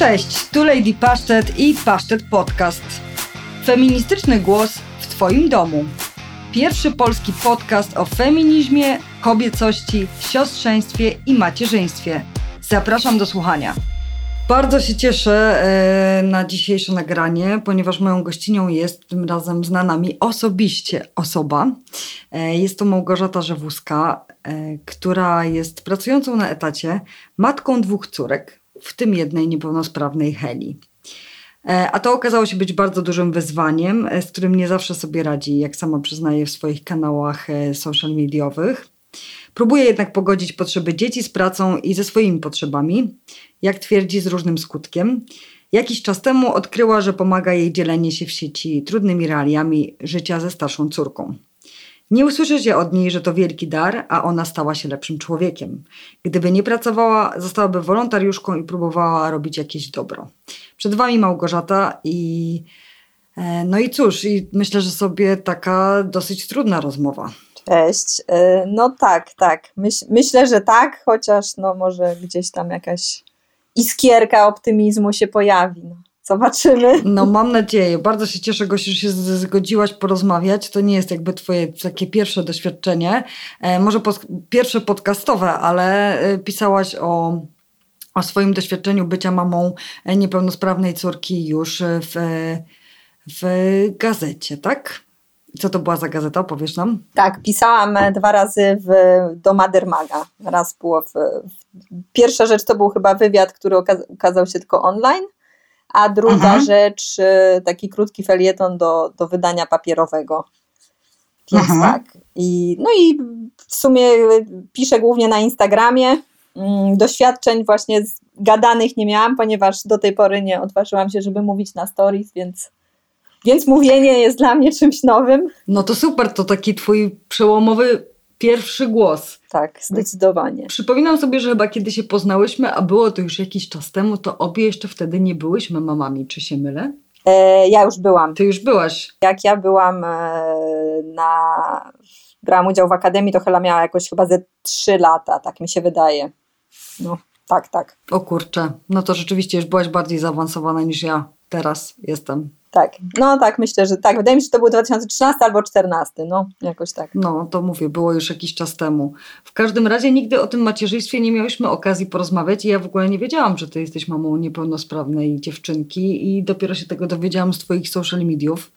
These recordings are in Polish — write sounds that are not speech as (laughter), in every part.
Cześć, tu Lady Pasztet i Pasztet Podcast. Feministyczny głos w Twoim domu. Pierwszy polski podcast o feminizmie, kobiecości, siostrzeństwie i macierzyństwie. Zapraszam do słuchania. Bardzo się cieszę e, na dzisiejsze nagranie, ponieważ moją gościnią jest tym razem znana mi osobiście osoba. E, jest to Małgorzata Żewuska, e, która jest pracującą na etacie, matką dwóch córek, w tym jednej niepełnosprawnej Heli. A to okazało się być bardzo dużym wyzwaniem, z którym nie zawsze sobie radzi, jak sama przyznaje w swoich kanałach social mediowych. Próbuje jednak pogodzić potrzeby dzieci z pracą i ze swoimi potrzebami, jak twierdzi, z różnym skutkiem. Jakiś czas temu odkryła, że pomaga jej dzielenie się w sieci trudnymi realiami życia ze starszą córką. Nie usłyszycie od niej, że to wielki dar, a ona stała się lepszym człowiekiem. Gdyby nie pracowała, zostałaby wolontariuszką i próbowała robić jakieś dobro. Przed Wami Małgorzata i. E, no i cóż, i myślę, że sobie taka dosyć trudna rozmowa. Cześć. E, no tak, tak. Myśl, myślę, że tak, chociaż no może gdzieś tam jakaś iskierka optymizmu się pojawi. No. Zobaczymy. No mam nadzieję. Bardzo się cieszę, Gosiu, że się zgodziłaś porozmawiać. To nie jest jakby twoje takie pierwsze doświadczenie. E, może pod, pierwsze podcastowe, ale e, pisałaś o, o swoim doświadczeniu bycia mamą niepełnosprawnej córki już w, w gazecie, tak? Co to była za gazeta? Opowiesz nam? Tak, pisałam dwa razy w, do Madermaga. Raz było w, w, Pierwsza rzecz to był chyba wywiad, który ukazał się tylko online, a druga Aha. rzecz y, taki krótki felieton do, do wydania papierowego. Więc Aha. tak. I, no i w sumie piszę głównie na Instagramie. Mm, doświadczeń właśnie gadanych nie miałam, ponieważ do tej pory nie odważyłam się, żeby mówić na stories, więc więc mówienie jest dla mnie czymś nowym. No to super, to taki twój przełomowy pierwszy głos. Tak, zdecydowanie. Przypominam sobie, że chyba kiedy się poznałyśmy, a było to już jakiś czas temu, to obie jeszcze wtedy nie byłyśmy mamami, czy się mylę? E, ja już byłam. Ty już byłaś. Jak ja byłam e, na. Brałam udział w akademii, to Hela miała jakoś chyba ze trzy lata, tak mi się wydaje. No, tak, tak. O kurczę, no to rzeczywiście już byłaś bardziej zaawansowana niż ja teraz jestem. Tak, no tak, myślę, że tak. Wydaje mi się, że to był 2013 albo 2014, no jakoś tak. No, to mówię, było już jakiś czas temu. W każdym razie nigdy o tym macierzyństwie nie miałyśmy okazji porozmawiać i ja w ogóle nie wiedziałam, że ty jesteś mamą niepełnosprawnej dziewczynki i dopiero się tego dowiedziałam z twoich social mediów.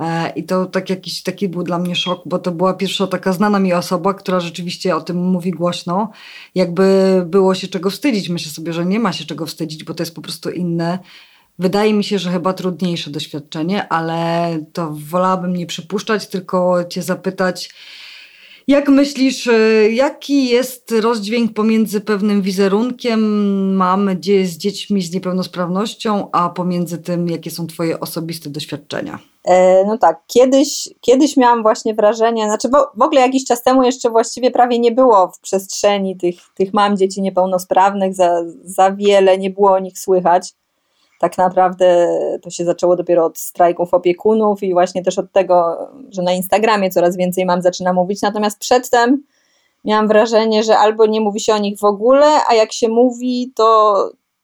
E, I to tak jakiś taki był dla mnie szok, bo to była pierwsza taka znana mi osoba, która rzeczywiście o tym mówi głośno. Jakby było się czego wstydzić. Myślę sobie, że nie ma się czego wstydzić, bo to jest po prostu inne Wydaje mi się, że chyba trudniejsze doświadczenie, ale to wolałabym nie przypuszczać, tylko Cię zapytać, jak myślisz, y, jaki jest rozdźwięk pomiędzy pewnym wizerunkiem mamy z dziećmi z niepełnosprawnością, a pomiędzy tym, jakie są Twoje osobiste doświadczenia? E, no tak, kiedyś, kiedyś miałam właśnie wrażenie, znaczy w ogóle jakiś czas temu jeszcze właściwie prawie nie było w przestrzeni tych, tych mam dzieci niepełnosprawnych, za, za wiele nie było o nich słychać tak naprawdę to się zaczęło dopiero od strajków opiekunów i właśnie też od tego, że na Instagramie coraz więcej mam zaczyna mówić. Natomiast przedtem miałam wrażenie, że albo nie mówi się o nich w ogóle, a jak się mówi, to,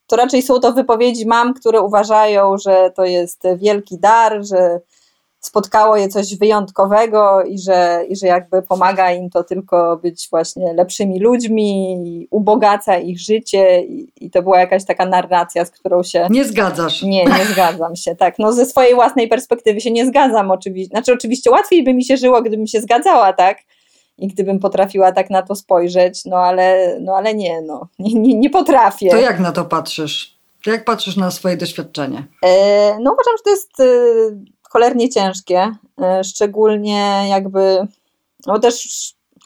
to raczej są to wypowiedzi mam, które uważają, że to jest wielki dar, że spotkało je coś wyjątkowego i że, i że jakby pomaga im to tylko być właśnie lepszymi ludźmi, i ubogaca ich życie i, i, to była jakaś taka narracja, z którą się... Nie zgadzasz. Nie, nie (laughs) zgadzam się, tak. No ze swojej własnej perspektywy się nie zgadzam oczywiście. Znaczy oczywiście łatwiej by mi się żyło, gdybym się zgadzała, tak? I gdybym potrafiła tak na to spojrzeć, no ale, no ale nie, no. Nie, nie, nie potrafię. To jak na to patrzysz? Jak patrzysz na swoje doświadczenie? E, no uważam, że to jest e, cholernie ciężkie, e, szczególnie jakby, no też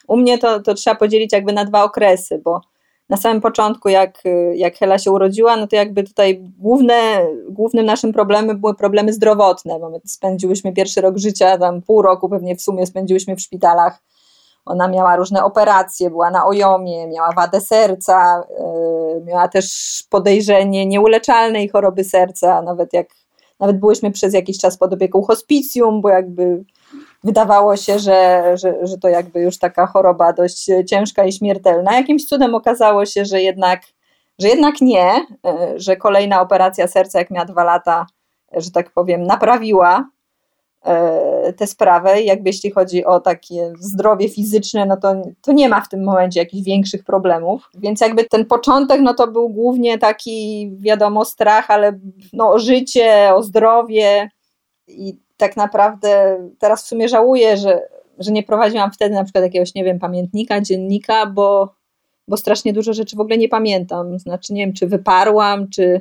u mnie to, to trzeba podzielić jakby na dwa okresy, bo na samym początku, jak, jak Hela się urodziła, no to jakby tutaj główne, głównym naszym problemem były problemy zdrowotne, bo my spędziłyśmy pierwszy rok życia, tam pół roku pewnie w sumie spędziłyśmy w szpitalach. Ona miała różne operacje, była na ojomie, miała wadę serca, yy, miała też podejrzenie nieuleczalnej choroby serca, nawet jak nawet byłyśmy przez jakiś czas pod opieką hospicjum, bo jakby wydawało się, że, że, że to jakby już taka choroba dość ciężka i śmiertelna. Jakimś cudem okazało się, że jednak że jednak nie, że kolejna operacja serca, jak miała dwa lata, że tak powiem, naprawiła E, tę sprawę. Jakby jeśli chodzi o takie zdrowie fizyczne, no to, to nie ma w tym momencie jakichś większych problemów. Więc jakby ten początek, no to był głównie taki, wiadomo, strach, ale no, o życie, o zdrowie i tak naprawdę teraz w sumie żałuję, że, że nie prowadziłam wtedy na przykład jakiegoś, nie wiem, pamiętnika, dziennika, bo, bo strasznie dużo rzeczy w ogóle nie pamiętam. Znaczy, nie wiem, czy wyparłam, czy,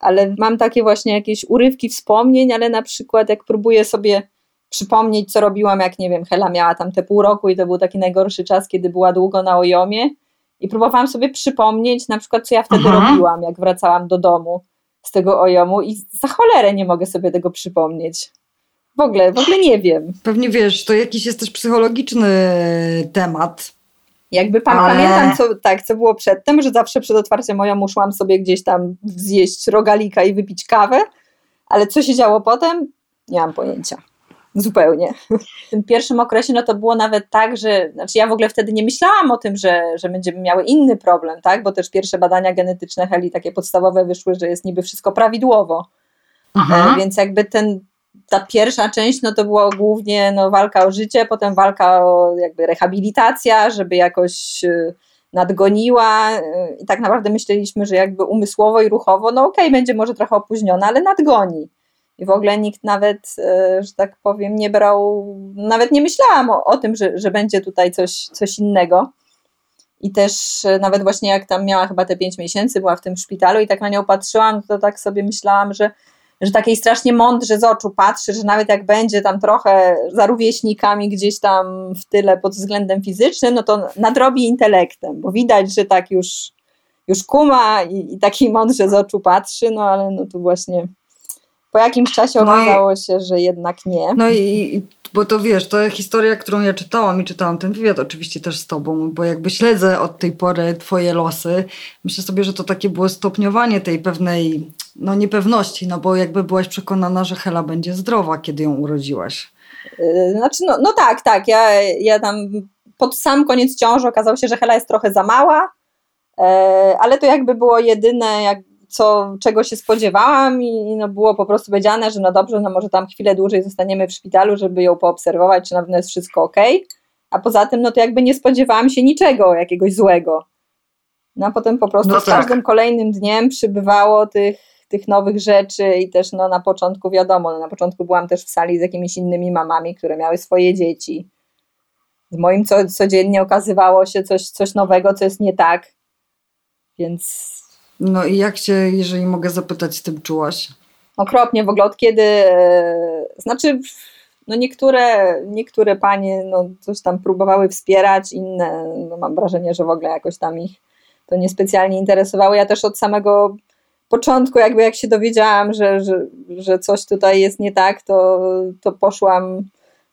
ale mam takie właśnie jakieś urywki wspomnień, ale na przykład jak próbuję sobie przypomnieć, co robiłam, jak nie wiem, Hela miała tam te pół roku i to był taki najgorszy czas, kiedy była długo na ojomie i próbowałam sobie przypomnieć na przykład, co ja wtedy Aha. robiłam, jak wracałam do domu z tego ojomu i za cholerę nie mogę sobie tego przypomnieć. W ogóle, w ogóle nie wiem. Pewnie wiesz, to jakiś jest też psychologiczny temat, jakby pa Ale... pamiętam, co, tak, co było przedtem, że zawsze przed otwarciem moją szłam sobie gdzieś tam zjeść rogalika i wypić kawę, ale co się działo potem, nie mam pojęcia. Zupełnie. (laughs) W tym pierwszym okresie no to było nawet tak, że znaczy ja w ogóle wtedy nie myślałam o tym, że, że będziemy miały inny problem, tak? Bo też pierwsze badania genetyczne Heli takie podstawowe wyszły, że jest niby wszystko prawidłowo. Aha. E, więc jakby ten ta pierwsza część no to była głównie no, walka o życie, potem walka o jakby rehabilitacja, żeby jakoś y, nadgoniła y, i tak naprawdę myśleliśmy, że jakby umysłowo i ruchowo, no okej, okay, będzie może trochę opóźniona, ale nadgoni. I w ogóle nikt nawet, y, że tak powiem, nie brał, nawet nie myślałam o, o tym, że, że będzie tutaj coś, coś innego. I też nawet właśnie jak tam miała chyba te pięć miesięcy, była w tym szpitalu i tak na nią patrzyłam, to tak sobie myślałam, że że takiej strasznie mądrze z oczu patrzy, że nawet jak będzie tam trochę za rówieśnikami gdzieś tam w tyle pod względem fizycznym, no to nadrobi intelektem, bo widać, że tak już, już kuma i, i taki mądrze z oczu patrzy, no ale no tu właśnie po jakimś czasie okazało no i, się, że jednak nie. No i, bo to wiesz, to historia, którą ja czytałam i czytałam ten wywiad oczywiście też z tobą, bo jakby śledzę od tej pory twoje losy. Myślę sobie, że to takie było stopniowanie tej pewnej, no niepewności, no bo jakby byłaś przekonana, że Hela będzie zdrowa, kiedy ją urodziłaś. Yy, znaczy, no, no tak, tak. Ja, ja tam pod sam koniec ciąży okazało się, że Hela jest trochę za mała, yy, ale to jakby było jedyne, jak, co, czego się spodziewałam i no było po prostu powiedziane, że no dobrze, no może tam chwilę dłużej zostaniemy w szpitalu, żeby ją poobserwować, czy na pewno jest wszystko ok. A poza tym, no to jakby nie spodziewałam się niczego jakiegoś złego. No a potem po prostu no z tak. każdym kolejnym dniem przybywało tych, tych nowych rzeczy i też no na początku wiadomo, no na początku byłam też w sali z jakimiś innymi mamami, które miały swoje dzieci. Z moim co, codziennie okazywało się coś, coś nowego, co jest nie tak. Więc no i jak się, jeżeli mogę zapytać, z tym czułaś? Okropnie, w ogóle od kiedy, e, znaczy no niektóre, niektóre panie no coś tam próbowały wspierać, inne no mam wrażenie, że w ogóle jakoś tam ich to niespecjalnie interesowało. Ja też od samego początku, jakby jak się dowiedziałam, że, że, że coś tutaj jest nie tak, to, to poszłam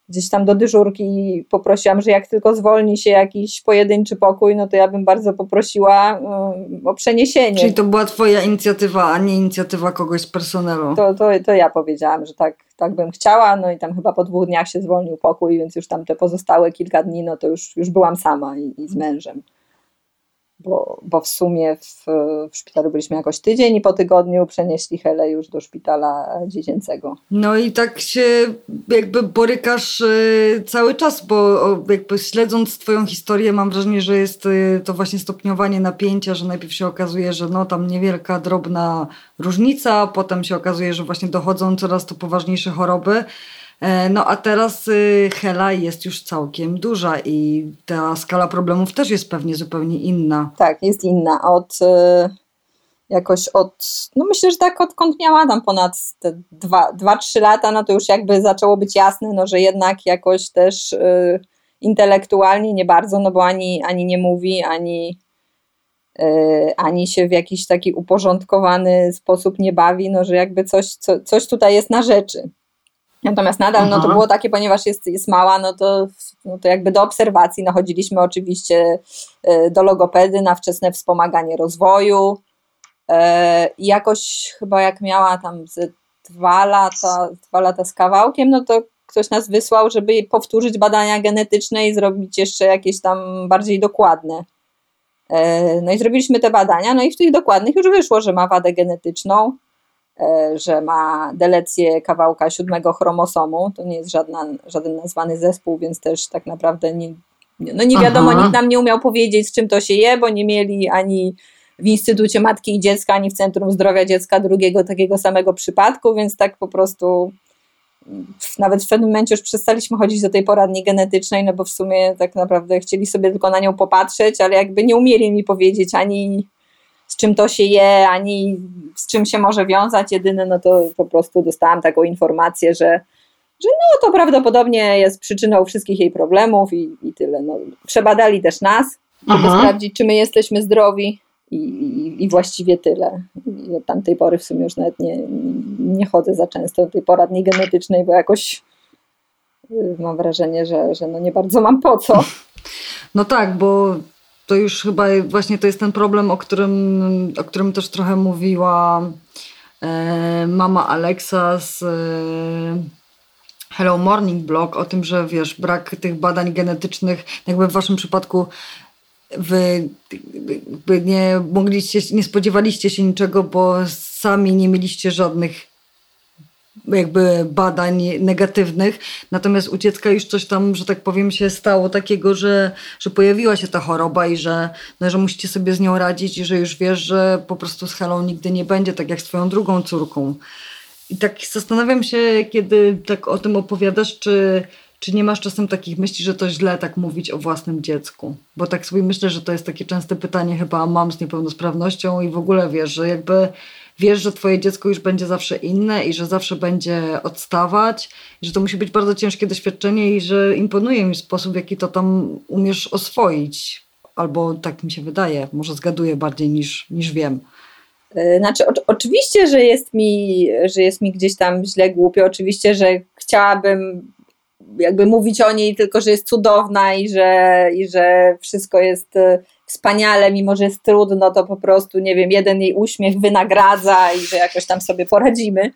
gdzieś tam do dyżurki i poprosiłam, że jak tylko zwolni się jakiś pojedynczy pokój, no to ja bym bardzo poprosiła um, o przeniesienie. Czyli to była twoja inicjatywa, a nie inicjatywa kogoś z personelu. To, to, to ja powiedziałam, że tak, tak bym chciała, no i tam chyba po dwóch dniach się zwolnił pokój, więc już tam te pozostałe kilka dni, no to już, już byłam sama i, i z mężem bo, bo w sumie w, w szpitalu byliśmy jakoś tydzień i po tygodniu przenieśli Helę już do szpitala dziecięcego. No i tak się jakby borykasz y, cały czas, bo jakby śledząc twoją historię mam wrażenie, że jest y, to właśnie stopniowanie napięcia, że najpierw się okazuje, że no tam niewielka, drobna różnica, potem się okazuje, że właśnie dochodzą coraz to poważniejsze choroby. E, no a teraz y, Hela jest już całkiem duża i ta skala problemów też jest pewnie zupełnie inna. Tak, jest inna. Od y, jakoś od, no myślę, że tak odkąd miała tam ponad 2-3 lata, no to już jakby zaczęło być jasne, no że jednak jakoś też y, intelektualnie nie bardzo, no bo ani, ani nie mówi, ani, ani się w jakiś taki uporządkowany sposób nie bawi, no że jakby coś, co, coś tutaj jest na rzeczy. Natomiast nadal no to było takie, ponieważ jest, jest mała, no to, no to jakby do obserwacji no chodziliśmy oczywiście e, do logopedy na wczesne wspomaganie rozwoju. E, I jakoś chyba jak miała tam dwa lata, dwa lata z kawałkiem, no to ktoś nas wysłał, żeby powtórzyć badania genetyczne i zrobić jeszcze jakieś tam bardziej dokładne. E, no i zrobiliśmy te badania, no i w tych dokładnych już wyszło, że ma wadę genetyczną, że ma delecję kawałka siódmego chromosomu. To nie jest żadna, żaden nazwany zespół, więc też tak naprawdę nie, no nie wiadomo, Aha. nikt nam nie umiał powiedzieć, z czym to się je, bo nie mieli ani w Instytucie Matki i Dziecka, ani w Centrum Zdrowia Dziecka drugiego takiego samego przypadku, więc tak po prostu nawet w pewnym momencie już przestaliśmy chodzić do tej poradni genetycznej, no bo w sumie tak naprawdę chcieli sobie tylko na nią popatrzeć, ale jakby nie umieli mi powiedzieć ani z czym to się je, ani z czym się może wiązać. Jedyne, no to po prostu dostałam taką informację, że, że no to prawdopodobnie jest przyczyną wszystkich jej problemów i, i tyle. No, przebadali też nas, żeby Aha. sprawdzić, czy my jesteśmy zdrowi i, i, i, właściwie tyle. I od tamtej pory w sumie już nawet nie, nie chodzę za często do tej poradni genetycznej, bo jakoś y, mam wrażenie, że, że no nie bardzo mam po co. No tak, bo to już chyba właśnie to jest ten problem, o którym, o którym też trochę mówiła e, mama Alexa z e, Hello Morning Blog, o tym, że wiesz, brak tych badań genetycznych, jakby w waszym przypadku wy nie mogliście, nie spodziewaliście się niczego, bo sami nie mieliście żadnych jakby badań negatywnych, natomiast u dziecka już coś tam, że tak powiem, się stało takiego, że, że pojawiła się ta choroba i że, no, że musicie sobie z nią radzić i że już wiesz, że po prostu z Helą nigdy nie będzie, tak jak z twoją drugą córką. I tak zastanawiam się, kiedy tak o tym opowiadasz, czy czy nie masz czasem takich myśli, że to źle tak mówić o własnym dziecku? Bo tak sobie myślę, że to jest takie częste pytanie chyba mam z niepełnosprawnością i w ogóle wiesz, że jakby wiesz, że twoje dziecko już będzie zawsze inne i że zawsze będzie odstawać, że to musi być bardzo ciężkie doświadczenie i że imponuje mi sposób, w jaki to tam umiesz oswoić. Albo tak mi się wydaje, może zgaduję bardziej niż, niż wiem. E, znaczy, o, oczywiście, że jest, mi, że jest mi gdzieś tam źle głupio, oczywiście, że chciałabym jakby mówić o niej tylko, że jest cudowna i że, i że wszystko jest e, wspaniale, mimo że jest trudno, to po prostu, nie wiem, jeden jej uśmiech wynagradza i że jakoś tam sobie poradzimy.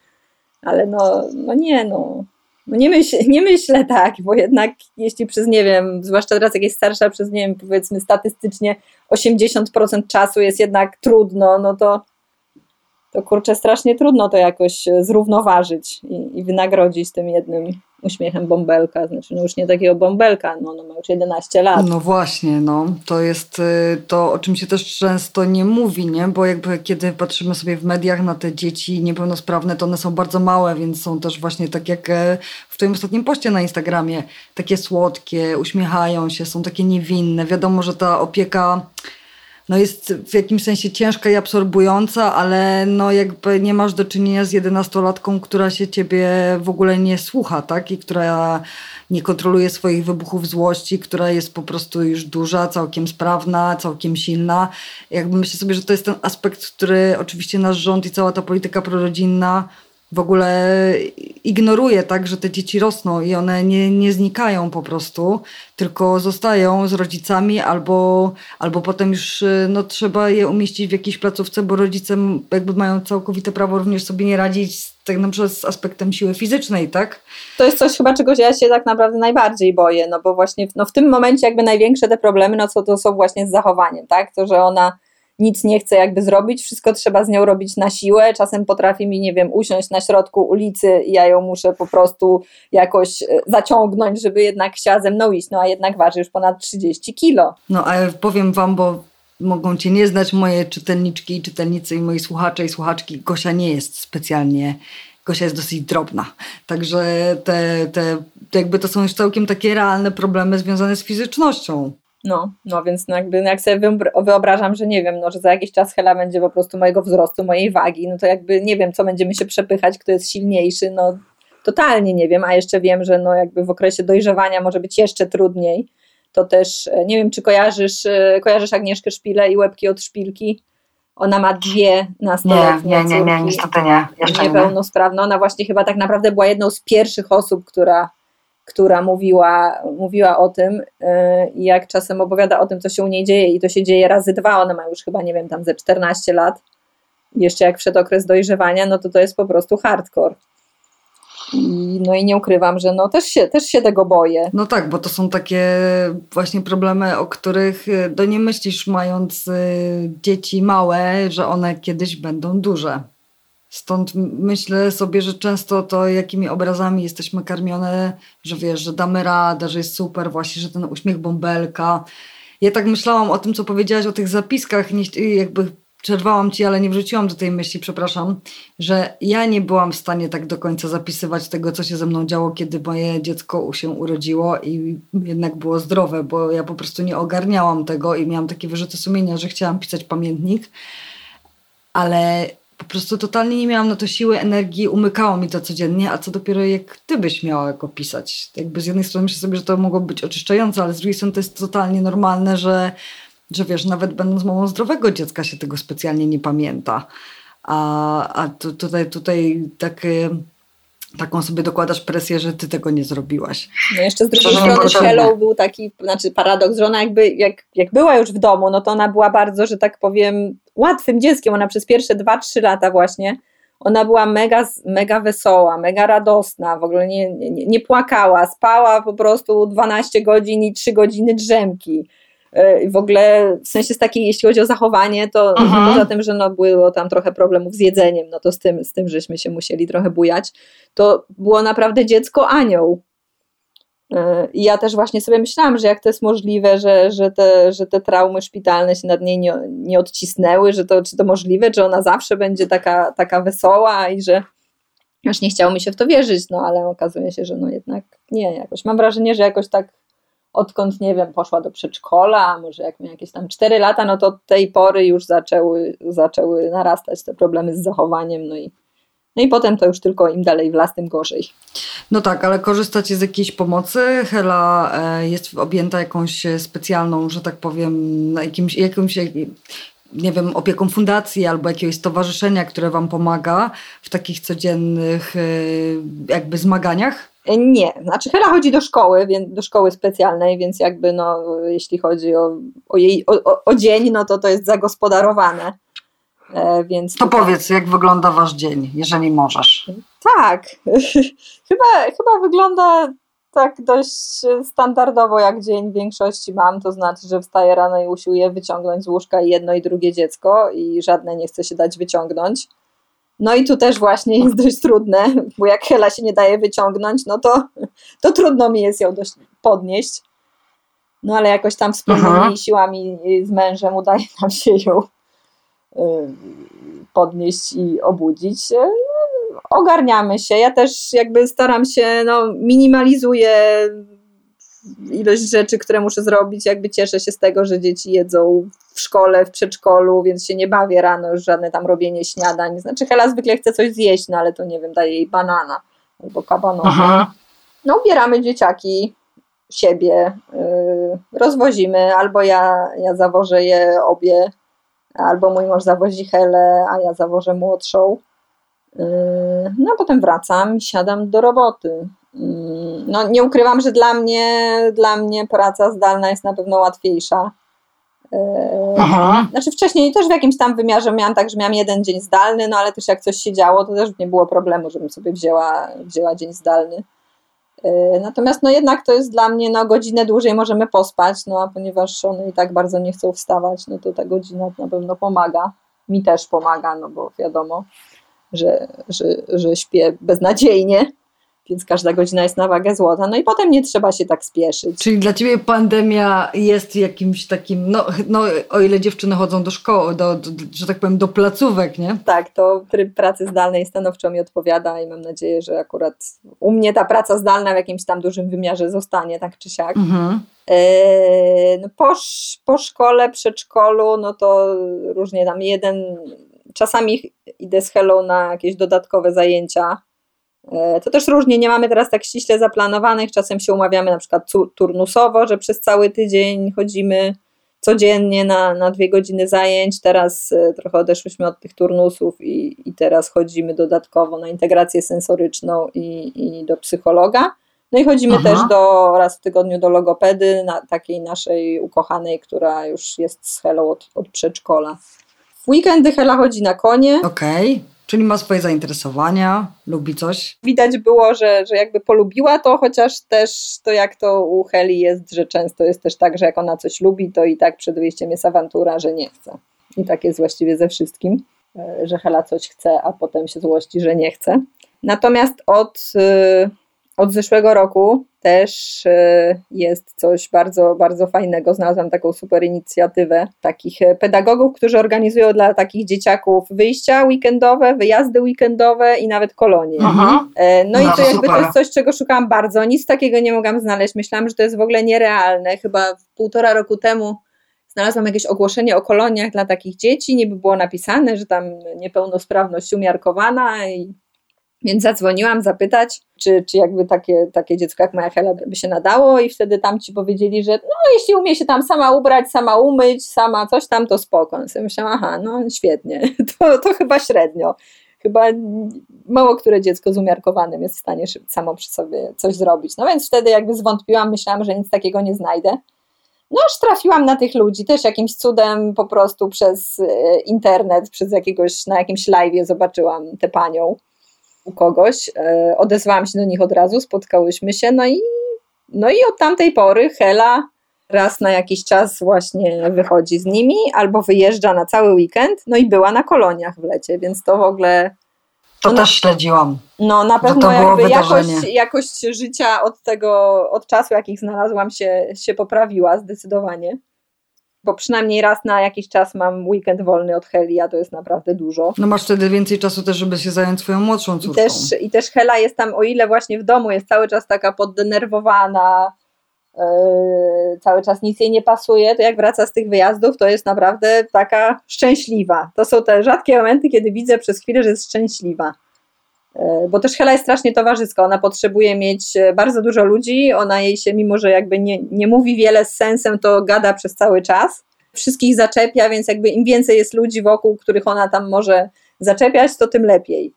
Ale no, no nie, no. No nie, myśl, nie myślę tak, bo jednak jeśli przez, nie wiem, zwłaszcza teraz jak jest starsza, przez, nie wiem, powiedzmy statystycznie 80% czasu jest jednak trudno, no to, to kurczę, strasznie trudno to jakoś zrównoważyć i, i wynagrodzić tym jednym uśmiechem bąbelka, znaczy no już nie takiego bąbelka, no, no ma już 11 lat. No właśnie, no to jest y, to, o czym się też często nie mówi, nie? Bo jakby kiedy patrzymy sobie w mediach na te dzieci niepełnosprawne, to one są bardzo małe, więc są też właśnie tak jak e, w twoim ostatnim poście na Instagramie, takie słodkie, uśmiechają się, są takie niewinne. Wiadomo, że ta opieka no jest w jakimś sensie ciężka i absorbująca, ale no jakby nie masz do czynienia z jedenastolatką, która się ciebie w ogóle nie słucha, tak? I która nie kontroluje swoich wybuchów złości, która jest po prostu już duża, całkiem sprawna, całkiem silna. Jakby myślę sobie, że to jest ten aspekt, który oczywiście nasz rząd i cała ta polityka prorodzinna w ogóle ignoruje tak, że te dzieci rosną i one nie, nie znikają po prostu, tylko zostają z rodzicami albo, albo potem już no, trzeba je umieścić w jakiejś placówce, bo rodzice jakby mają całkowite prawo również sobie nie radzić z, tak na przykład z aspektem siły fizycznej, tak? To jest coś chyba, czego ja się tak naprawdę najbardziej boję, no bo właśnie no, w tym momencie jakby największe te problemy, no co to są właśnie z zachowaniem, tak? To, że ona nic nie chce jakby zrobić, wszystko trzeba z nią robić na siłę, czasem potrafi mi, nie wiem, usiąść na środku ulicy i ja ją muszę po prostu jakoś e, zaciągnąć, żeby jednak chciała ze mną iść, no a jednak waży już ponad 30 kilo. No a powiem Wam, bo mogą Cię nie znać moje czytelniczki i czytelnicy i moi słuchacze i słuchaczki, Gosia nie jest specjalnie Gosia jest dosyć drobna. Także te, te, te jakby to są już całkiem takie realne problemy związane z fizycznością. No, no więc no jakby no jak sobie wyobrażam, że nie wiem, no, że za jakiś czas Hela będzie po prostu mojego wzrostu, mojej wagi, no to jakby nie wiem, co będziemy się przepychać, kto jest silniejszy, no totalnie nie wiem, a jeszcze wiem, że no jakby w okresie dojrzewania może być jeszcze trudniej, to też e, nie wiem, czy kojarzysz, e, kojarzysz Agnieszkę Szpilę i łebki od szpilki? Ona ma dwie nastoletnie Nie, nie, nie, nie, niestety nie. Jeszcze niepełnosprawna. Ona właśnie chyba tak naprawdę była jedną z pierwszych osób, która która mówiła, mówiła o tym y, jak czasem opowiada o tym, co się u niej dzieje i to się dzieje razy dwa, ona ma już chyba, nie wiem, tam ze 14 lat, jeszcze jak wszedł okres dojrzewania, no to to jest po prostu hardcore. I, no i nie ukrywam, że no też się, też się tego boję. No tak, bo to są takie właśnie problemy, o których do nie myślisz mając dzieci małe, że one kiedyś będą duże. Stąd myślę sobie, że często to, jakimi obrazami jesteśmy karmione, że wiesz, że damy radę, że jest super, właśnie, że ten uśmiech bąbelka. Ja tak myślałam o tym, co powiedziałaś o tych zapiskach, nie, jakby przerwałam ci, ale nie wrzuciłam do tej myśli, przepraszam, że ja nie byłam w stanie tak do końca zapisywać tego, co się ze mną działo, kiedy moje dziecko się urodziło i jednak było zdrowe, bo ja po prostu nie ogarniałam tego i miałam takie wyrzuty sumienia, że chciałam pisać pamiętnik, ale po prostu totalnie nie miałam na to siły, energii, umykało mi to codziennie, a co dopiero jak ty byś miała go pisać. Jakby z jednej strony myślę sobie, że to mogło być oczyszczające, ale z drugiej strony to jest totalnie normalne, że, że wiesz, nawet będąc mamą zdrowego dziecka się tego specjalnie nie pamięta. A, a tu, tutaj, tutaj tak taką sobie dokładasz presję, że ty tego nie zrobiłaś. No jeszcze z drugiej strony Hello był taki, znaczy paradoks, że ona jakby, jak, jak była już w domu, no to ona była bardzo, że tak powiem, łatwym dzieckiem. Ona przez pierwsze 2-3 lata właśnie, ona była mega, mega wesoła, mega radosna, w ogóle nie, nie, nie płakała, spała po prostu 12 godzin i 3 godziny drzemki. E, w ogóle w sensie z takiej, jeśli chodzi o zachowanie, to mhm. poza tym, że no było tam trochę problemów z jedzeniem, no to z tym, z tym żeśmy się musieli trochę bujać, to było naprawdę dziecko anioł. E, I ja też właśnie sobie myślałam, że jak to jest możliwe, że, że, te, że te traumy szpitalne się nad niej nie, nie odcisnęły, że to, czy to możliwe, że ona zawsze będzie taka, taka wesoła i że aż nie chciało mi się w to wierzyć, no ale okazuje się, że no jednak nie, jakoś mam wrażenie, że jakoś tak odkąd, nie wiem, poszła do przedszkola, może jak miała jakieś tam 4 lata, no to od tej pory już zaczęły, zaczęły narastać te problemy z zachowaniem, no i, no i potem to już tylko im dalej w las, tym gorzej. No tak, ale korzystacie z jakiejś pomocy? Hela e, jest objęta jakąś specjalną, że tak powiem, jakimś, jakimś nie wiem, opieką fundacji albo jakiegoś stowarzyszenia, które wam pomaga w takich codziennych e, jakby zmaganiach? E, nie, znaczy Hela chodzi do szkoły, więc, do szkoły specjalnej, więc jakby no, jeśli chodzi o, o jej o, o dzień, no to to jest zagospodarowane. E, więc to tutaj... powiedz, jak wygląda wasz dzień, jeżeli możesz. Tak, (laughs) chyba, chyba wygląda tak dość standardowo, jak dzień w większości mam, to znaczy, że wstaję rano i usiłuję wyciągnąć z łóżka jedno i drugie dziecko i żadne nie chce się dać wyciągnąć. No i tu też właśnie jest dość trudne, bo jak Hela się nie daje wyciągnąć, no to, to trudno mi jest ją dość podnieść. No ale jakoś tam wspólnymi Aha. siłami z mężem udaje nam się ją y, podnieść i obudzić. Ogarniamy się. Ja też jakby staram się, no, minimalizuję ilość rzeczy, które muszę zrobić. Jakby cieszę się z tego, że dzieci jedzą w szkole, w przedszkolu, więc się nie bawię rano już żadne tam robienie śniadań. Znaczy Hela zwykle chce coś zjeść, no ale to nie wiem, daję jej banana albo kabanosa. No ubieramy dzieciaki, siebie, yy, rozwozimy, albo ja, ja zawożę je obie, albo mój mąż zawozi Helę, a ja zawożę młodszą. Yy, no a potem wracam i siadam do roboty. Yy, no nie ukrywam, że dla mnie, dla mnie praca zdalna jest na pewno łatwiejsza Aha. Znaczy wcześniej też w jakimś tam wymiarze miałam tak, że miałam jeden dzień zdalny, no ale też jak coś się działo, to też nie było problemu, żebym sobie wzięła, wzięła dzień zdalny. Natomiast no jednak to jest dla mnie, no godzinę dłużej możemy pospać, no a ponieważ one i tak bardzo nie chcą wstawać, no to ta godzina na pewno pomaga. Mi też pomaga, no bo wiadomo, że, że, że śpię beznadziejnie więc każda godzina jest na wagę złota. No i potem nie trzeba się tak spieszyć. Czyli dla ciebie pandemia jest jakimś takim, no, no o ile dziewczyny chodzą do szkoły, do, do, że tak powiem, do placówek, nie? Tak, to tryb pracy zdalnej stanowczo mi odpowiada i mam nadzieję, że akurat u mnie ta praca zdalna w jakimś tam dużym wymiarze zostanie, tak czy siak. Mhm. E, no po, po szkole, przedszkolu, no to różnie tam jeden, czasami idę z Hello na jakieś dodatkowe zajęcia, E, to też różnie, nie mamy teraz tak ściśle zaplanowanych, czasem się umawiamy na przykład turnusowo, że przez cały tydzień chodzimy codziennie na, na dwie godziny zajęć, teraz e, trochę odeszłyśmy od tych turnusów i, i teraz chodzimy dodatkowo na integrację sensoryczną i, i do psychologa. No i chodzimy Aha. też do, raz w tygodniu do logopedy, na takiej naszej ukochanej, która już jest z Hello od, od przedszkola. W weekendy Hela chodzi na konie. Okej. Okay. Czyli ma swoje zainteresowania, lubi coś. Widać było, że, że jakby polubiła to, chociaż też to jak to u Heli jest, że często jest też tak, że jak ona coś lubi, to i tak przed wyjściem jest awantura, że nie chce. I tak jest właściwie ze wszystkim, e, że Hela coś chce, a potem się złości, że nie chce. Natomiast od, y, od zeszłego roku też y, jest coś bardzo, bardzo fajnego. Znalazłam taką super inicjatywę takich e, pedagogów, którzy organizują dla takich dzieciaków wyjścia weekendowe, wyjazdy weekendowe i nawet kolonie. Mhm. E, No i No, to jakby to super. jest coś, czego szukałam bardzo. Nic takiego nie mogłam znaleźć. Myślałam, że to jest w ogóle nierealne. Chyba półtora roku temu znalazłam jakieś ogłoszenie o koloniach dla takich dzieci. Niby było napisane, że tam niepełnosprawność umiarkowana i więc zadzwoniłam zapytać, czy, czy jakby takie, takie dziecko jak moja Hela by się nadało i wtedy tam ci powiedzieli, że no jeśli umie się tam sama ubrać, sama umyć, sama coś tam, to spoko. No myślałam, aha, no świetnie, (laughs) to, to chyba średnio. Chyba mało które dziecko z umiarkowanym jest w stanie samo przy sobie coś zrobić. No więc wtedy jakby zwątpiłam, myślałam, że nic takiego nie znajdę. No aż trafiłam na tych ludzi, też jakimś cudem po prostu przez e, internet, przez jakiegoś, na jakimś live'ie zobaczyłam tę panią u kogoś, e, odezwałam się do nich od razu, spotkałyśmy się, no i, no i od tamtej pory Hela raz na jakiś czas właśnie wychodzi z nimi, albo wyjeżdża na cały weekend, no i była na koloniach w lecie, więc to w ogóle To No. też śledziłam. no na pewno jakby wydarzenie. jakość, jakość życia od tego, od czasu jakich znalazłam się, się poprawiła zdecydowanie. Bo przynajmniej raz na jakiś czas mam weekend wolny od Heli, a to jest naprawdę dużo. No masz wtedy więcej czasu też, żeby się zająć swoją młodszą I córką. też, I też Hela jest tam, o ile właśnie w domu jest cały czas taka poddenerwowana, yy, cały czas nic jej nie pasuje, to jak wraca z tych wyjazdów, to jest naprawdę taka szczęśliwa. To są te rzadkie momenty, kiedy widzę przez chwilę, że jest szczęśliwa. Yy, Bo też Hela jest strasznie towarzyska, ona potrzebuje mieć e, bardzo dużo ludzi, ona jej się, mimo że jakby nie, nie mówi wiele z sensem, to gada przez cały czas. Wszystkich zaczepia, więc jakby im więcej jest ludzi wokół, których ona tam może zaczepiać, to tym lepiej.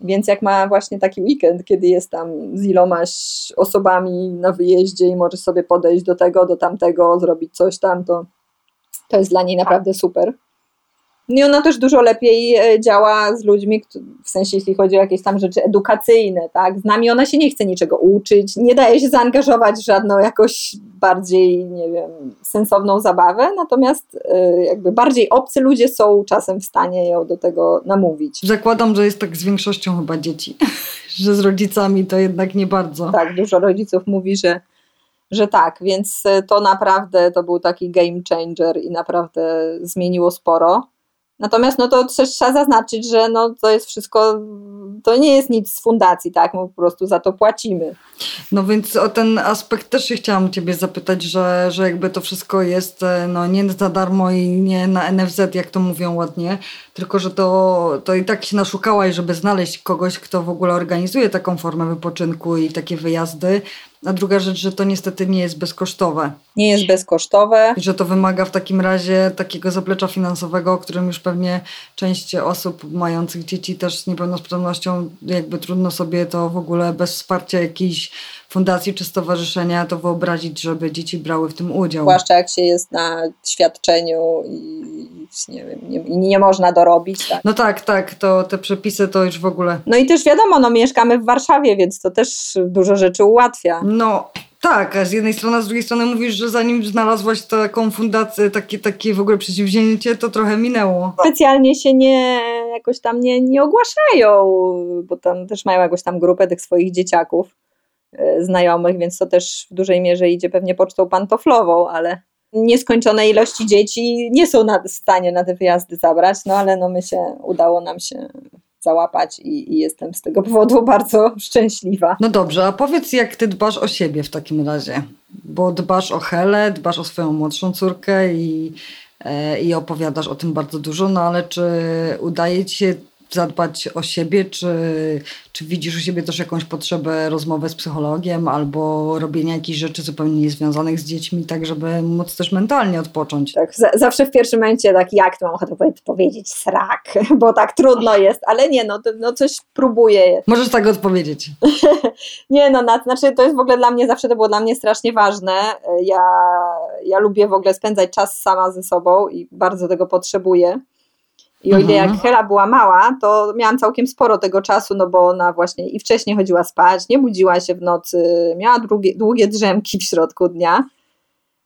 Więc jak ma właśnie taki weekend, kiedy jest tam z ilomaś osobami na wyjeździe i może sobie podejść do tego, do tamtego, zrobić coś tam, to, to jest dla niej naprawdę super. I ona też dużo lepiej e, działa z ludźmi, w sensie jeśli chodzi o jakieś tam rzeczy edukacyjne, tak? Z nami ona się nie chce niczego uczyć, nie daje się zaangażować w żadną jakoś bardziej, nie wiem, sensowną zabawę, natomiast e, jakby bardziej obcy ludzie są czasem w stanie ją do tego namówić. Zakładam, że jest tak z większością chyba dzieci, (laughs) że z rodzicami to jednak nie bardzo. Tak, dużo rodziców mówi, że, że tak, więc e, to naprawdę to był taki game changer i naprawdę zmieniło sporo. Natomiast no to też trzeba zaznaczyć, że no to jest wszystko, to nie jest nic z fundacji, tak, my po prostu za to płacimy. No więc o ten aspekt też się chciałam Ciebie zapytać, że, że jakby to wszystko jest e, no, nie za darmo i nie na NFZ, jak to mówią ładnie, tylko że to, to i tak się naszukałaś, żeby znaleźć kogoś, kto w ogóle organizuje taką formę wypoczynku i takie wyjazdy. A druga rzecz, że to niestety nie jest bezkosztowe. Nie jest bezkosztowe. I że to wymaga w takim razie takiego zaplecza finansowego, o którym już pewnie część osób mających dzieci też z niepełnosprawnością, jakby trudno sobie to w ogóle bez wsparcia jakiejś fundacji czy stowarzyszenia to wyobrazić, żeby dzieci brały w tym udział. Zwłaszcza jak się jest na świadczeniu i nie, wiem, nie, nie można dorobić. Tak. No tak, tak, to te przepisy to już w ogóle. No i też wiadomo, no mieszkamy w Warszawie, więc to też dużo rzeczy ułatwia. No tak, a z jednej strony, a z drugiej strony mówisz, że zanim znalazłaś taką fundację, takie, takie w ogóle przedsięwzięcie, to trochę minęło. specjalnie się nie jakoś tam nie, nie ogłaszają, bo tam też mają jakąś tam grupę tych swoich dzieciaków znajomych, więc to też w dużej mierze idzie pewnie pocztą pantoflową, ale nieskończone ilości dzieci nie są na, w stanie na te wyjazdy zabrać, no ale no my się, udało nam się załapać i, i jestem z tego powodu (laughs) bardzo szczęśliwa. No dobrze, a powiedz jak ty dbasz o siebie w takim razie, bo dbasz o Helę, dbasz o swoją młodszą córkę i, e, i opowiadasz o tym bardzo dużo, no ale czy udaje ci się zadbać o siebie, czy, czy widzisz u siebie też jakąś potrzebę rozmowy z psychologiem albo robienia jakichś rzeczy zupełnie niezwiązanych z dziećmi, tak żeby móc też mentalnie odpocząć? Tak, za, zawsze w pierwszym momencie tak, jak to mam ochotę powie- powiedzieć, srak, (laughs) bo tak trudno jest, ale nie, no, to, no coś próbuję. Możesz tak odpowiedzieć. (laughs) Nie, no, na, znaczy to jest w ogóle dla mnie, zawsze to było dla mnie strasznie ważne. Ja, ja lubię w ogóle spędzać czas sama ze sobą i bardzo tego potrzebuję. I o ile jak mhm. Hela była mała, to miałam całkiem sporo tego czasu, no bo ona właśnie i wcześniej chodziła spać, nie budziła się w nocy, miała długie, długie drzemki w środku dnia.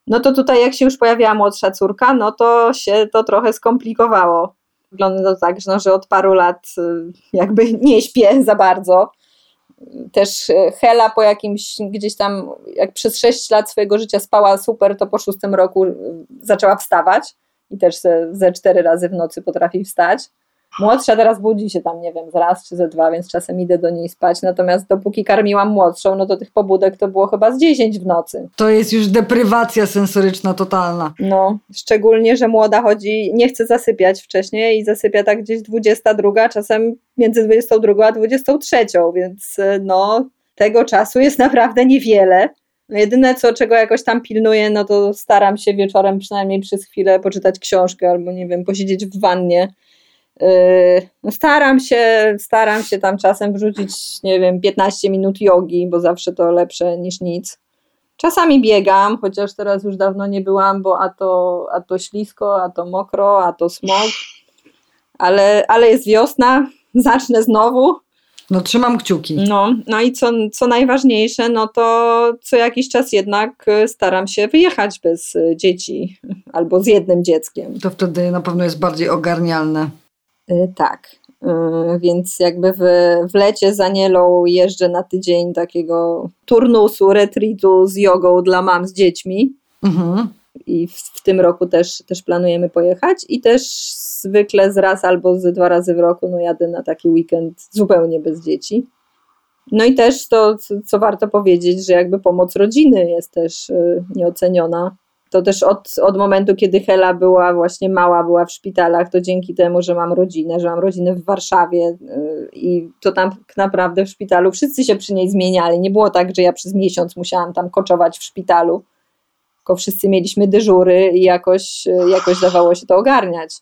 No to tutaj jak się już pojawiła młodsza córka, no to się to trochę skomplikowało. Wygląda to tak, no, że od paru lat y, jakby nie śpię za bardzo. Też y, Hela po jakimś gdzieś tam, jak przez 6 lat swojego życia spała super, to po szóstym roku y, zaczęła wstawać i też ze, ze cztery razy w nocy potrafi wstać. Młodsza teraz budzi się tam, nie wiem, z raz czy ze dwa, więc czasem idę do niej spać. Natomiast dopóki karmiłam młodszą, no to tych pobudek to było chyba z 10 w nocy. To jest już deprywacja sensoryczna totalna. No, szczególnie, że młoda chodzi, nie chce zasypiać wcześniej i zasypia tak gdzieś 22, czasem między 22 a 23, więc no, tego czasu jest (laughs) naprawdę niewiele. No jedyne, co, czego jakoś tam pilnuję, no to staram się wieczorem przynajmniej przez chwilę poczytać książkę albo, nie wiem, posiedzieć w wannie. Yy, no staram się, staram się tam czasem wrzucić, nie wiem, 15 minut jogi, bo zawsze to lepsze niż nic. Czasami biegam, chociaż teraz już dawno nie byłam, bo a to, a to ślisko, a to mokro, a to smog. Ale, ale jest wiosna, (laughs) zacznę znowu. No trzymam kciuki. No, no i co, co najważniejsze, no to co jakiś czas jednak y, staram się wyjechać bez y, dzieci albo z jednym dzieckiem. To wtedy na pewno jest bardziej ogarnialne. Yy, tak. Yy, więc jakby w, w lecie z Anielą jeżdżę na tydzień takiego turnusu, retreatu z jogą dla mam z dziećmi. Mhm. I w, w tym roku też, też planujemy pojechać i też zwykle z raz albo z dwa razy w roku no jadę na taki weekend zupełnie bez dzieci. No i też to, co warto powiedzieć, że jakby pomoc rodziny jest też y, nieoceniona. To też od, od momentu, kiedy Hela była właśnie mała, była w szpitalach, to dzięki temu, że mam rodzinę, że mam rodzinę w Warszawie y, i to tam naprawdę w szpitalu wszyscy się przy niej zmieniali. Nie było tak, że ja przez miesiąc musiałam tam koczować w szpitalu, tylko wszyscy mieliśmy dyżury i jakoś, y, jakoś dawało się to ogarniać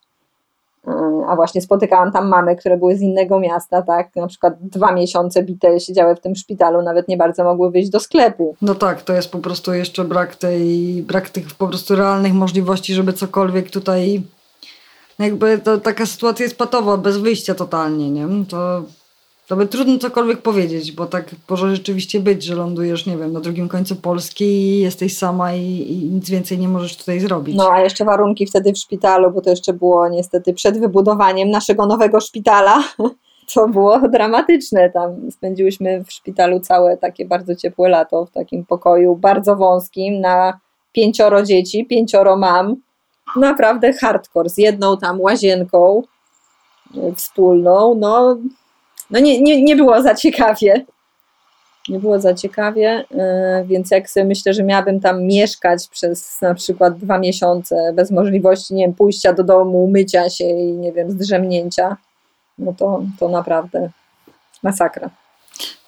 a właśnie spotykałam tam mamy, które były z innego miasta, tak, na przykład dwa miesiące bite siedziały w tym szpitalu, nawet nie bardzo mogły wyjść do sklepu. No tak, to jest po prostu jeszcze brak tej, brak tych po prostu realnych możliwości, żeby cokolwiek tutaj jakby to taka sytuacja jest patowa, bez wyjścia totalnie, nie? To to by trudno cokolwiek powiedzieć, bo tak może rzeczywiście być, że lądujesz, nie wiem, na drugim końcu Polski i jesteś sama i, i, nic więcej nie możesz tutaj zrobić. No, a jeszcze warunki wtedy w szpitalu, bo to jeszcze było niestety przed wybudowaniem naszego nowego szpitala. (laughs) To było dramatyczne. Tam spędziłyśmy w szpitalu całe takie bardzo ciepłe lato, w takim pokoju bardzo wąskim, na pięcioro dzieci, pięcioro mam. Naprawdę hardcore, z jedną tam łazienką wspólną. No, no nie, nie, nie było za ciekawie. Nie było za ciekawie, yy, więc jak sobie myślę, że miałabym tam mieszkać przez na przykład dwa miesiące bez możliwości, nie wiem, pójścia do domu, mycia się i nie wiem, zdrzemnięcia, no to, to naprawdę masakra.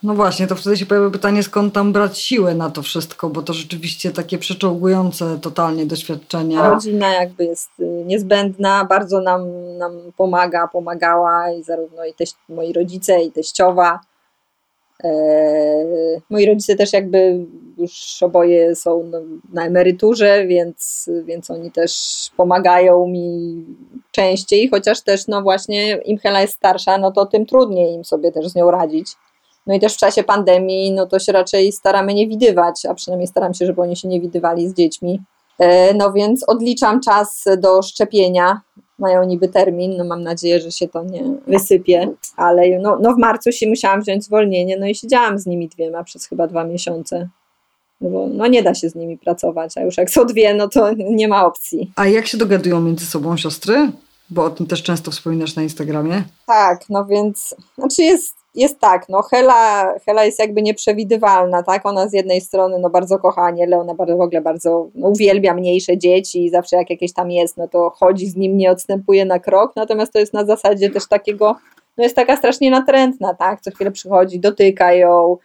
No właśnie, to wtedy się pojawia pytanie, skąd tam brać siłę na to wszystko, bo to rzeczywiście takie przeczołgujące totalnie doświadczenia. Rodzina jakby jest y, niezbędna, bardzo nam, nam pomaga, pomagała i zarówno i teś, moi rodzice, i teściowa. Eee, moi rodzice też jakby już oboje są na emeryturze, więc, więc oni też pomagają mi częściej, chociaż też no właśnie im Hela jest starsza, no to tym trudniej im sobie też z nią radzić. No i też w czasie pandemii, no to się raczej staramy nie widywać, a przynajmniej staram się, żeby oni się nie widywali z dziećmi. E, no więc odliczam czas do szczepienia. Mają niby termin, no mam nadzieję, że się to nie wysypie, ale no, no w marcu się musiałam wziąć zwolnienie, no i siedziałam z nimi dwiema przez chyba dwa miesiące. No bo no nie da się z nimi pracować, a już jak są dwie, no to nie ma opcji. A jak się dogadują między sobą siostry? Bo o tym też często wspominasz na Instagramie. Tak, no więc, znaczy jest jest tak, no Hela, Hela jest jakby nieprzewidywalna, tak? Ona z jednej strony no bardzo kocha Anielę, ona bardzo, w ogóle bardzo no, uwielbia mniejsze dzieci i zawsze jak jakieś tam jest, no to chodzi z nim, nie odstępuje na krok, natomiast to jest na zasadzie też takiego, no jest taka strasznie natrętna, tak? Co chwilę przychodzi, dotyka ją,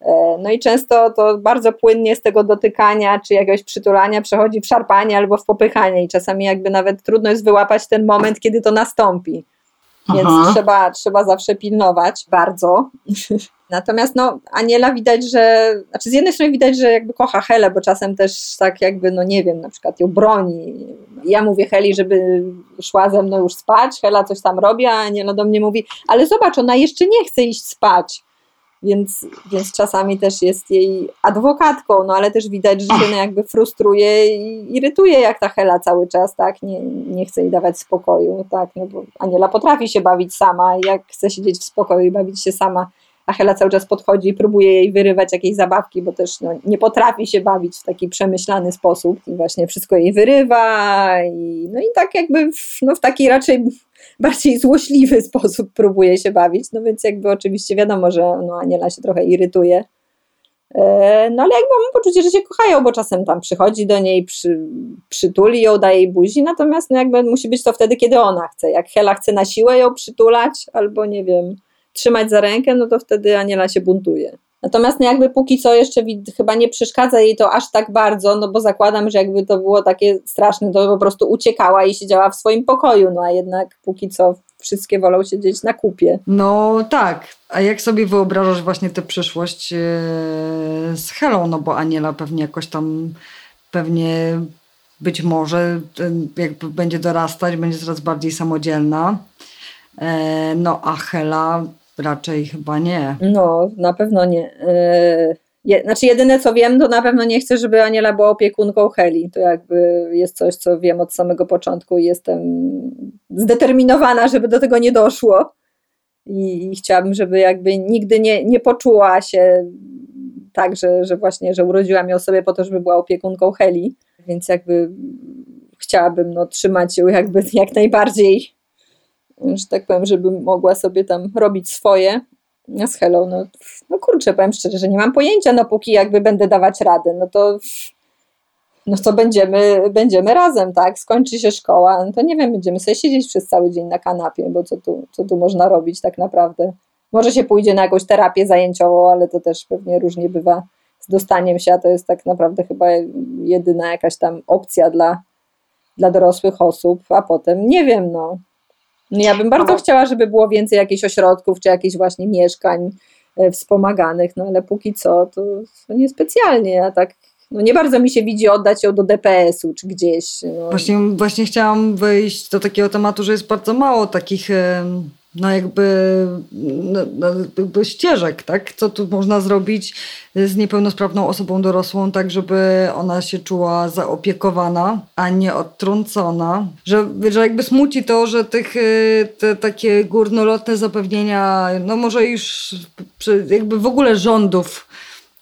e, no i często to bardzo płynnie z tego dotykania czy jakiegoś przytulania przechodzi w szarpanie albo w popychanie i czasami jakby nawet trudno jest wyłapać ten moment, kiedy to nastąpi. Więc trzeba, trzeba zawsze pilnować bardzo. (laughs) Natomiast no, Aniela widać, że, znaczy z jednej strony widać, że jakby kocha Helę, bo czasem też tak jakby, no nie wiem, na przykład ją broni. Ja mówię Heli, żeby szła ze mną już spać, Hela coś tam robi, a Aniela do mnie mówi, ale zobacz, ona jeszcze nie chce iść spać. Więc, więc czasami też jest jej adwokatką, no ale też widać, że się no jakby frustruje i irytuje, jak ta Hela cały czas, tak, nie, nie chce jej dawać spokoju, tak, no bo Aniela potrafi się bawić sama, jak chce siedzieć w spokoju i bawić się sama, a Hela cały czas podchodzi i próbuje jej wyrywać jakieś zabawki, bo też no, nie potrafi się bawić w taki przemyślany sposób i właśnie wszystko jej wyrywa i, no i tak jakby w, no, w taki raczej bardziej złośliwy (laughs) sposób próbuje się bawić, no więc jakby oczywiście wiadomo, że no, Aniela się trochę irytuje, e, no ale jakby mam poczucie, że się kochają, bo czasem tam przychodzi do niej, przy, przytuli ją, daje jej buzi, natomiast no jakby musi być to wtedy, kiedy ona chce. Jak Hela chce na siłę ją przytulać, albo nie wiem, trzymać za rękę, no to wtedy Aniela się buntuje. Natomiast no jakby póki co jeszcze chyba nie przeszkadza jej to aż tak bardzo, no bo zakładam, że jakby to było takie straszne, to po prostu uciekała i siedziała w swoim pokoju, no a jednak póki co wszystkie wolą siedzieć na kupie. No tak, a jak sobie wyobrażasz właśnie tę przyszłość e, z Helą, no bo Aniela pewnie jakoś tam, pewnie być może jakby będzie dorastać, będzie coraz bardziej samodzielna, e, no a Hela Raczej chyba nie. No, na pewno nie. Yy, je, znaczy jedyne co wiem, to na pewno nie chcę, żeby Aniela była opiekunką Heli. To jakby jest coś, co wiem od samego początku i jestem zdeterminowana, żeby do tego nie doszło. I, i chciałabym, żeby jakby nigdy nie, nie poczuła się tak, że, że właśnie, że urodziłam ją sobie po to, żeby była opiekunką Heli. Więc jakby chciałabym no, trzymać ją jakby jak najbardziej że tak powiem, żeby mogła sobie tam robić swoje. Z Hello, no, no kurczę, powiem szczerze, że nie mam pojęcia, no póki jakby będę dawać radę, no to no to będziemy, będziemy razem, tak, skończy się szkoła, no to nie wiem, będziemy sobie siedzieć przez cały dzień na kanapie, bo co tu, co tu można robić tak naprawdę. Może się pójdzie na jakąś terapię zajęciową, ale to też pewnie różnie bywa z dostaniem się, a to jest tak naprawdę chyba jedyna jakaś tam opcja dla, dla dorosłych osób, a potem nie wiem, no, ja bym bardzo chciała, żeby było więcej jakichś ośrodków, czy jakichś właśnie mieszkań e, wspomaganych, no ale póki co to, to niespecjalnie, ja tak no nie bardzo mi się widzi oddać ją do DPS-u czy gdzieś. No. Właśnie, właśnie chciałam wejść do takiego tematu, że jest bardzo mało takich no jakby, no, jakby ścieżek, tak? Co tu można zrobić z niepełnosprawną osobą dorosłą, tak żeby ona się czuła zaopiekowana, a nie odtrącona. Że, że jakby smuci to, że tych y, te takie górnolotne zapewnienia, no może już jakby w ogóle rządów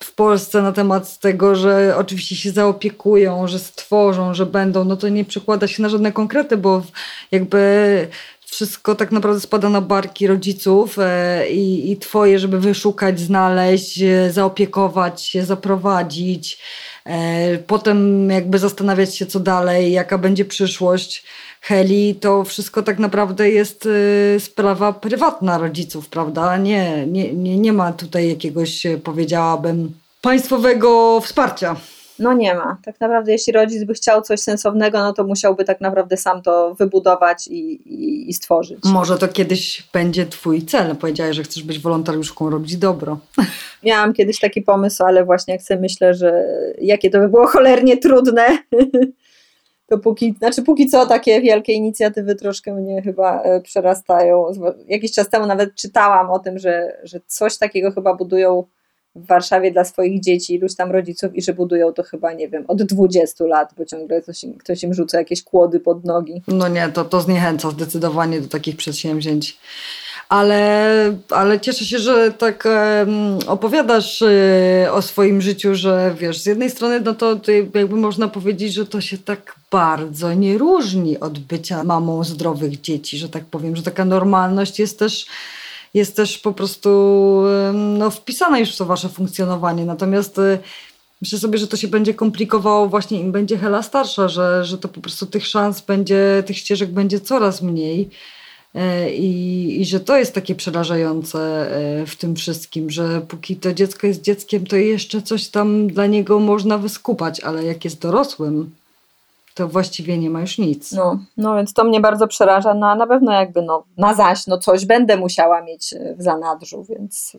w Polsce na temat tego, że oczywiście się zaopiekują, że stworzą, że będą, no to nie przekłada się na żadne konkrety, bo jakby wszystko tak naprawdę spada na barki rodziców e, i, i twoje, żeby wyszukać, znaleźć, e, zaopiekować się, zaprowadzić. E, potem jakby zastanawiać się, co dalej, jaka będzie przyszłość Heli, to wszystko tak naprawdę jest sprawa prywatna rodziców, prawda? Nie, nie, nie, nie ma tutaj jakiegoś, powiedziałabym, państwowego wsparcia. No nie ma. Tak naprawdę, jeśli rodzic by chciał coś sensownego, no to musiałby tak naprawdę sam to wybudować i, i, i stworzyć. Może to kiedyś będzie Twój cel. Powiedziałeś, że chcesz być wolontariuszką, robić dobro. (laughs) Miałam kiedyś taki pomysł, ale właśnie jak sobie myślę, że jakie to by było cholernie trudne, (laughs) to póki, znaczy póki co takie wielkie inicjatywy troszkę mnie chyba e, przerastają. Jakiś czas temu nawet czytałam o tym, że, że coś takiego chyba budują w Warszawie dla swoich dzieci, iluś tam rodziców i że budują to chyba, nie wiem, od 20 lat, bo ciągle ktoś, ktoś im rzuca jakieś kłody pod nogi. No nie, to, to zniechęca zdecydowanie do takich przedsięwzięć. Ale, ale cieszę się, że tak opowiadasz y, o swoim życiu, że wiesz, z jednej strony no to jakby można powiedzieć, że to się tak bardzo nie różni od bycia mamą zdrowych dzieci, że tak powiem, że taka normalność jest też jest też po prostu no, wpisana już w to wasze funkcjonowanie. Natomiast y, myślę sobie, że to się będzie komplikowało właśnie im będzie Hela starsza, że, że to po prostu tych szans będzie, tych ścieżek będzie coraz mniej. E, I, I, że to jest takie przerażające e, w tym wszystkim, że póki to dziecko jest dzieckiem, to jeszcze coś tam dla niego można wyskupać, ale jak jest dorosłym, to właściwie nie ma już nic. No, no więc to mnie bardzo przeraża, no a na pewno jakby no, na zaś, no coś będę musiała mieć e, w zanadrzu, więc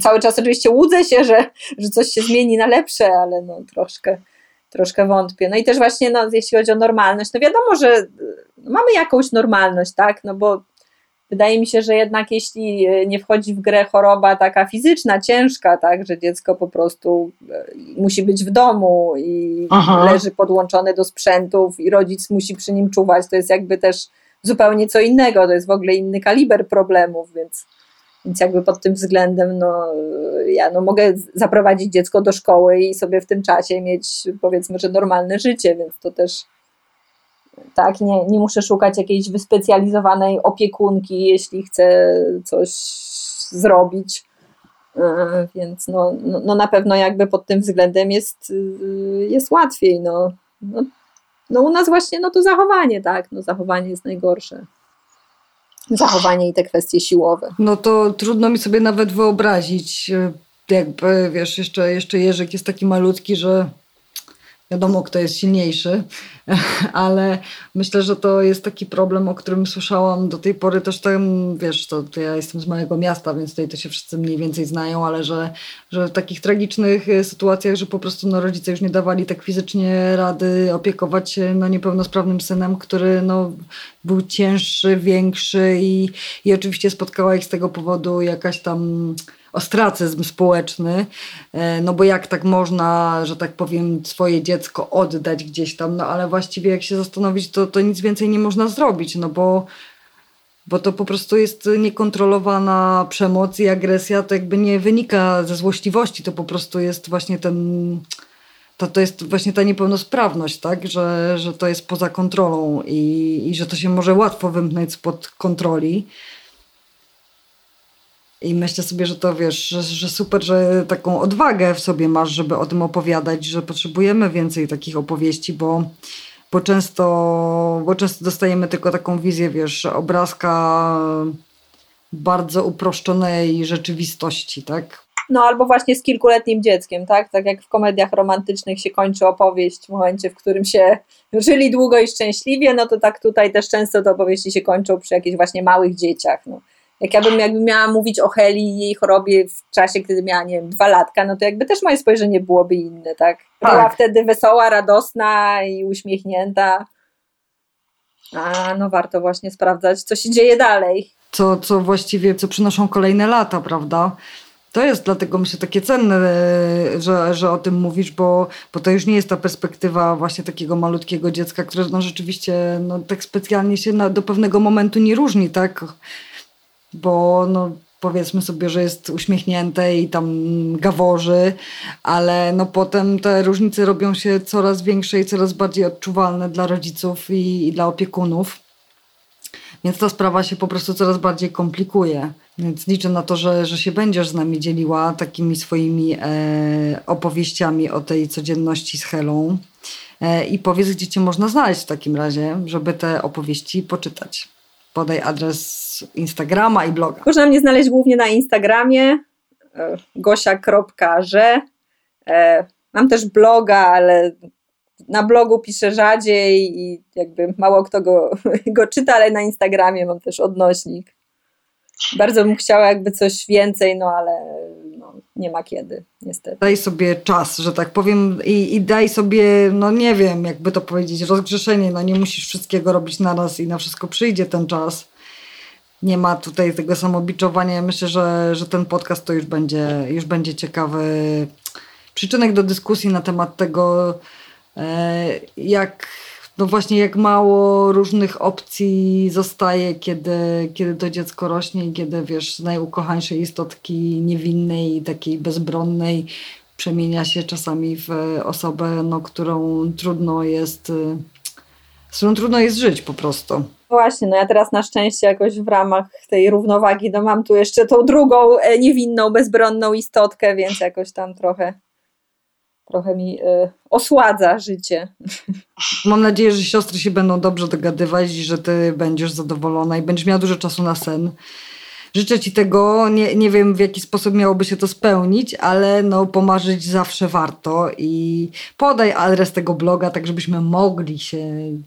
cały czas oczywiście łudzę się, że, że coś się zmieni na lepsze, ale no troszkę, troszkę wątpię. No i też właśnie no, jeśli chodzi o normalność, no wiadomo, że e, mamy jakąś normalność, tak, no bo Wydaje mi się, że jednak jeśli e, nie wchodzi w grę choroba taka fizyczna, ciężka, tak, że dziecko po prostu e, musi być w domu i Aha. leży podłączone do sprzętów i rodzic musi przy nim czuwać, to jest jakby też zupełnie co innego, to jest w ogóle inny kaliber problemów, więc, więc jakby pod tym względem no, ja no, mogę zaprowadzić dziecko do szkoły i sobie w tym czasie mieć powiedzmy, że normalne życie, więc to też tak? Nie, nie muszę szukać jakiejś wyspecjalizowanej opiekunki, jeśli chcę coś zrobić. E, więc no, no, no na pewno jakby pod tym względem jest, y, jest łatwiej. No. No, no u nas właśnie no to zachowanie, tak? No zachowanie jest najgorsze. Zachowanie i te kwestie siłowe. No to trudno mi sobie nawet wyobrazić, e, jakby wiesz, jeszcze, jeszcze Jerzyk jest taki malutki, że Wiadomo, kto jest silniejszy, (laughs) ale myślę, że to jest taki problem, o którym słyszałam do tej pory. Też tam, wiesz, to, to, ja jestem z małego miasta, więc tutaj to się wszyscy mniej więcej znają, ale że, że w takich tragicznych e, sytuacjach, że po prostu no, rodzice już nie dawali tak fizycznie rady opiekować się no, niepełnosprawnym synem, który no, był cięższy, większy i, i oczywiście spotkała ich z tego powodu jakaś tam ostracyzm społeczny, e, no bo jak tak można, że tak powiem, swoje dziecko oddać gdzieś tam, no ale właściwie jak się zastanowić, to, to nic więcej nie można zrobić, no bo bo to po prostu jest niekontrolowana przemoc i agresja, to jakby nie wynika ze złośliwości, to po prostu jest właśnie ten, to, to jest właśnie ta niepełnosprawność, tak, że, że to jest poza kontrolą i, i że to się może łatwo wymknąć spod kontroli. I myślę sobie, że to wiesz, że, że, super, że taką odwagę w sobie masz, żeby o tym opowiadać, że potrzebujemy więcej takich opowieści, bo, bo, często, bo często dostajemy tylko taką wizję, wiesz, obrazka bardzo uproszczonej rzeczywistości, tak? No albo właśnie z kilkuletnim dzieckiem, tak? Tak jak w komediach romantycznych się kończy opowieść w momencie, w którym się żyli długo i szczęśliwie, no to tak tutaj też często te opowieści się kończą przy jakichś właśnie małych dzieciach. No jak ja bym jakby miała mówić o Heli i jej chorobie w czasie, kiedy miała, nie wiem, dwa latka, no to jakby też moje spojrzenie byłoby inne, tak? Była tak. wtedy wesoła, radosna i uśmiechnięta. A no warto właśnie sprawdzać, co się dzieje dalej. Co, co właściwie, co przynoszą kolejne lata, prawda? To jest dlatego myślę takie cenne, że, że o tym mówisz, bo, bo to już nie jest ta perspektywa właśnie takiego malutkiego dziecka, które no rzeczywiście no, tak specjalnie się na, do pewnego momentu nie różni, tak? Bo no, powiedzmy sobie, że jest uśmiechnięte i tam gaworzy, ale no potem te różnice robią się coraz większe i coraz bardziej odczuwalne dla rodziców i, i dla opiekunów. Więc ta sprawa się po prostu coraz bardziej komplikuje. Więc liczę na to, że, że się będziesz z nami dzieliła takimi swoimi e, opowieściami o tej codzienności z Helą. E, I powiedz, gdzie cię można znaleźć w takim razie, żeby te opowieści poczytać. Podaj adres Instagrama i bloga. Można mnie znaleźć głównie na Instagramie e, gosia.że. E, mam też bloga, ale na blogu piszę rzadziej i jakby mało kto go, (laughs) go czyta, ale na Instagramie mam też odnośnik. Bardzo bym chciała jakby coś więcej, no ale no, nie ma kiedy, niestety. Daj sobie czas, że tak powiem i, i daj sobie, no nie wiem, jakby to powiedzieć, rozgrzeszenie, no nie musisz wszystkiego robić naraz i na wszystko przyjdzie ten czas nie ma tutaj tego samobiczowania. Myślę, że, że ten podcast to już będzie, już będzie ciekawy przyczynek do dyskusji na temat tego, e, jak no właśnie jak mało różnych opcji zostaje, kiedy, kiedy to dziecko rośnie i kiedy wiesz, z najukochańszej istotki niewinnej i takiej bezbronnej przemienia się czasami w osobę, no, którą trudno jest, z którą trudno jest żyć po prostu. Właśnie, no ja teraz na szczęście jakoś w ramach tej równowagi, no mam tu jeszcze tą drugą e, niewinną, bezbronną istotkę, więc jakoś tam trochę, trochę mi y, osładza życie. (laughs) Mam nadzieję, że siostry się będą dobrze dogadywać i że ty będziesz zadowolona i będziesz miała dużo czasu na sen życzę Ci tego. Nie, nie wiem, w jaki sposób miałoby się to spełnić, ale no, pomarzyć zawsze warto i podaj adres tego bloga, tak żebyśmy mogli się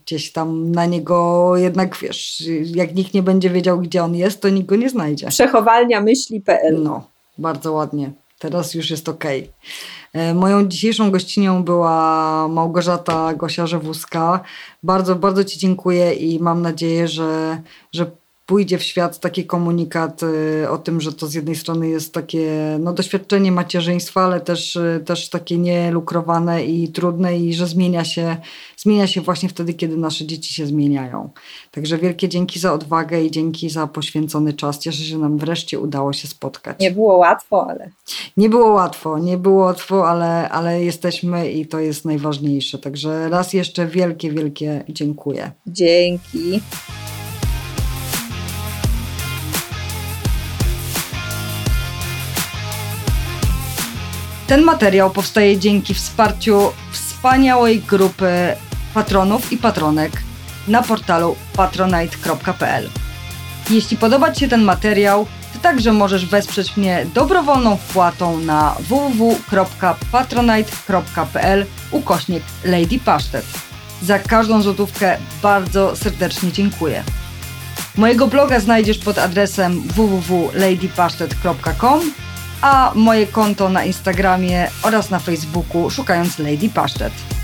gdzieś tam na niego jednak, wiesz, jak nikt nie będzie wiedział, gdzie on jest, to nikt go nie znajdzie. Przechowalnia myśli.pl No, bardzo ładnie. Teraz już jest ok. Moją dzisiejszą gościnią była Małgorzata Gosia-Żewuska. Bardzo, bardzo Ci dziękuję i mam nadzieję, że, że pójdzie w świat taki komunikat y, o tym, że to z jednej strony jest takie no, doświadczenie macierzyństwa, ale też, y, też takie nielukrowane i trudne i że zmienia się, zmienia się właśnie wtedy, kiedy nasze dzieci się zmieniają. Także wielkie dzięki za odwagę i dzięki za poświęcony czas. Cieszę się, że nam wreszcie udało się spotkać. Nie było łatwo, ale... Nie było łatwo, nie było łatwo, ale, ale jesteśmy i to jest najważniejsze. Także raz jeszcze wielkie, wielkie dziękuję. Dzięki. Ten materiał powstaje dzięki wsparciu wspaniałej grupy patronów i patronek na portalu patronite.pl. Jeśli podoba Ci się ten materiał, to także możesz wesprzeć mnie dobrowolną wpłatą na www.patronite.pl ukośnik Lady Pasztet. Za każdą złotówkę bardzo serdecznie dziękuję. Mojego bloga znajdziesz pod adresem www.ladypasztet.com a moje konto na Instagramie oraz na Facebooku szukając Lady Pasztet.